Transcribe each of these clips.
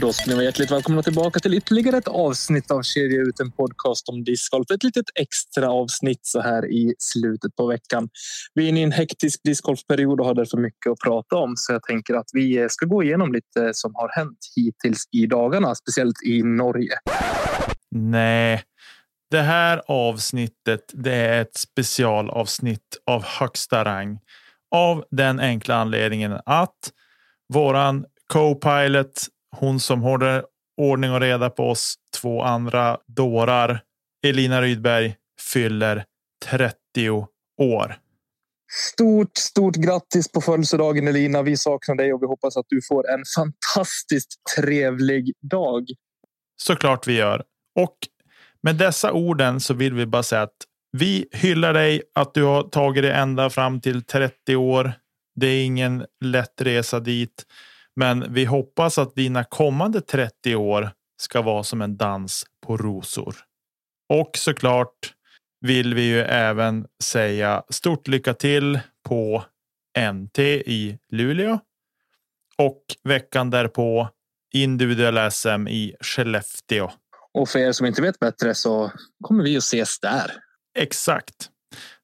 Då ska ni vara hjärtligt välkomna tillbaka till ytterligare ett avsnitt av Kedja ut en podcast om discgolf. Ett litet extra avsnitt så här i slutet på veckan. Vi är inne i en hektisk discgolfperiod och har därför mycket att prata om. Så jag tänker att vi eh, ska gå igenom lite som har hänt hittills i dagarna, speciellt i Norge. Nej, det här avsnittet det är ett specialavsnitt av högsta rang av den enkla anledningen att våran co-pilot hon som håller ordning och reda på oss två andra dårar. Elina Rydberg fyller 30 år. Stort, stort grattis på födelsedagen Elina. Vi saknar dig och vi hoppas att du får en fantastiskt trevlig dag. Såklart vi gör. Och med dessa orden så vill vi bara säga att vi hyllar dig att du har tagit dig ända fram till 30 år. Det är ingen lätt resa dit. Men vi hoppas att dina kommande 30 år ska vara som en dans på rosor. Och såklart vill vi ju även säga stort lycka till på NT i Luleå. Och veckan därpå individuella SM i Skellefteå. Och för er som inte vet bättre så kommer vi att ses där. Exakt.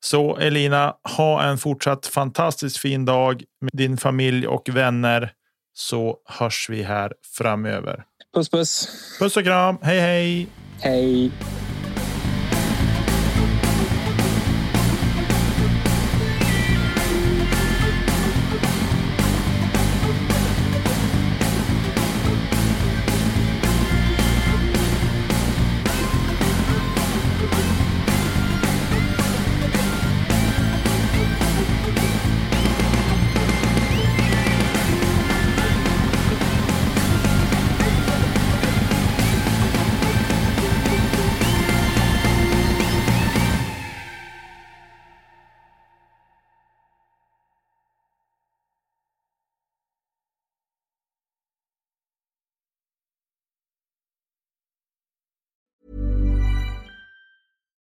Så Elina, ha en fortsatt fantastiskt fin dag med din familj och vänner så hörs vi här framöver. Puss puss. Puss och kram. Hej hej. Hej.